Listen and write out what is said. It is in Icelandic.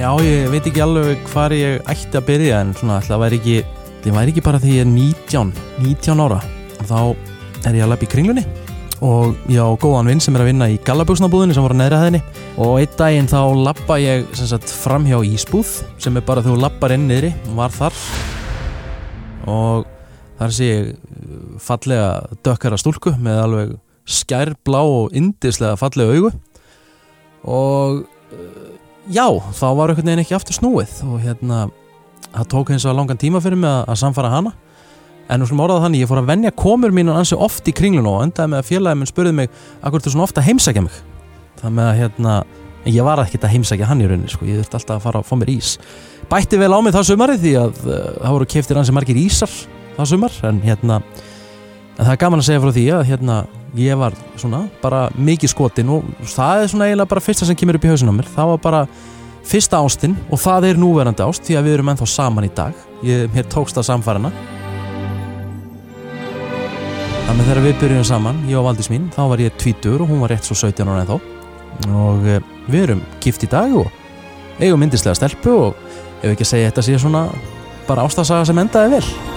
Já, ég veit ekki alveg hvar ég ætti að byrja en svona það væri ekki, ekki bara því ég er 19, 19 ára þá er ég að lappa í kringlunni. Og ég á góðan vinn sem er að vinna í gallabúsnabúðinni sem voru að henni og einn daginn þá lappa ég sagt fram hjá Ísbúð sem er bara þú lappar inn niðri og var þar. Og þar sé ég fallega dökkara stúlku með alveg skærblá og indislega fallega augu. Og uh, já, þá var einhvern veginn ekki aftur snúið og hérna það tók eins og langan tíma fyrir mig að, að samfara hana. En nú slum orðað þannig, ég fór að venja komur mín ansi oft í kringlun og endaði með að félagið minn spurði mig akkur þú svona ofta heimsækja mig? Það með að hérna ég var ekkert að heimsækja hann í rauninni sko, ég þurfti alltaf að fara að fá mér ís. Bætti vel á mig það sumarið því að uh, það voru keftir ansi margir ísar það sumar en hérna en það er gaman að segja frá því að hérna ég var svona bara mikið skotin og það er svona eiginlega bara fyrsta sem kemur upp í hausinu á mér. Það var bara fyrsta ástinn og það er núverandi ást því að við erum ennþá saman í dag. Ég, mér tókst það samfarana Þannig þegar við byrjum saman, ég og Valdís mín, þá var ég tvítur og hún var rétt svo 17 ára en þá og e, við erum gift í dag og eigum myndislega stelpu og ef ekki að segja þetta sé svona bara ástasaga sem endaði vel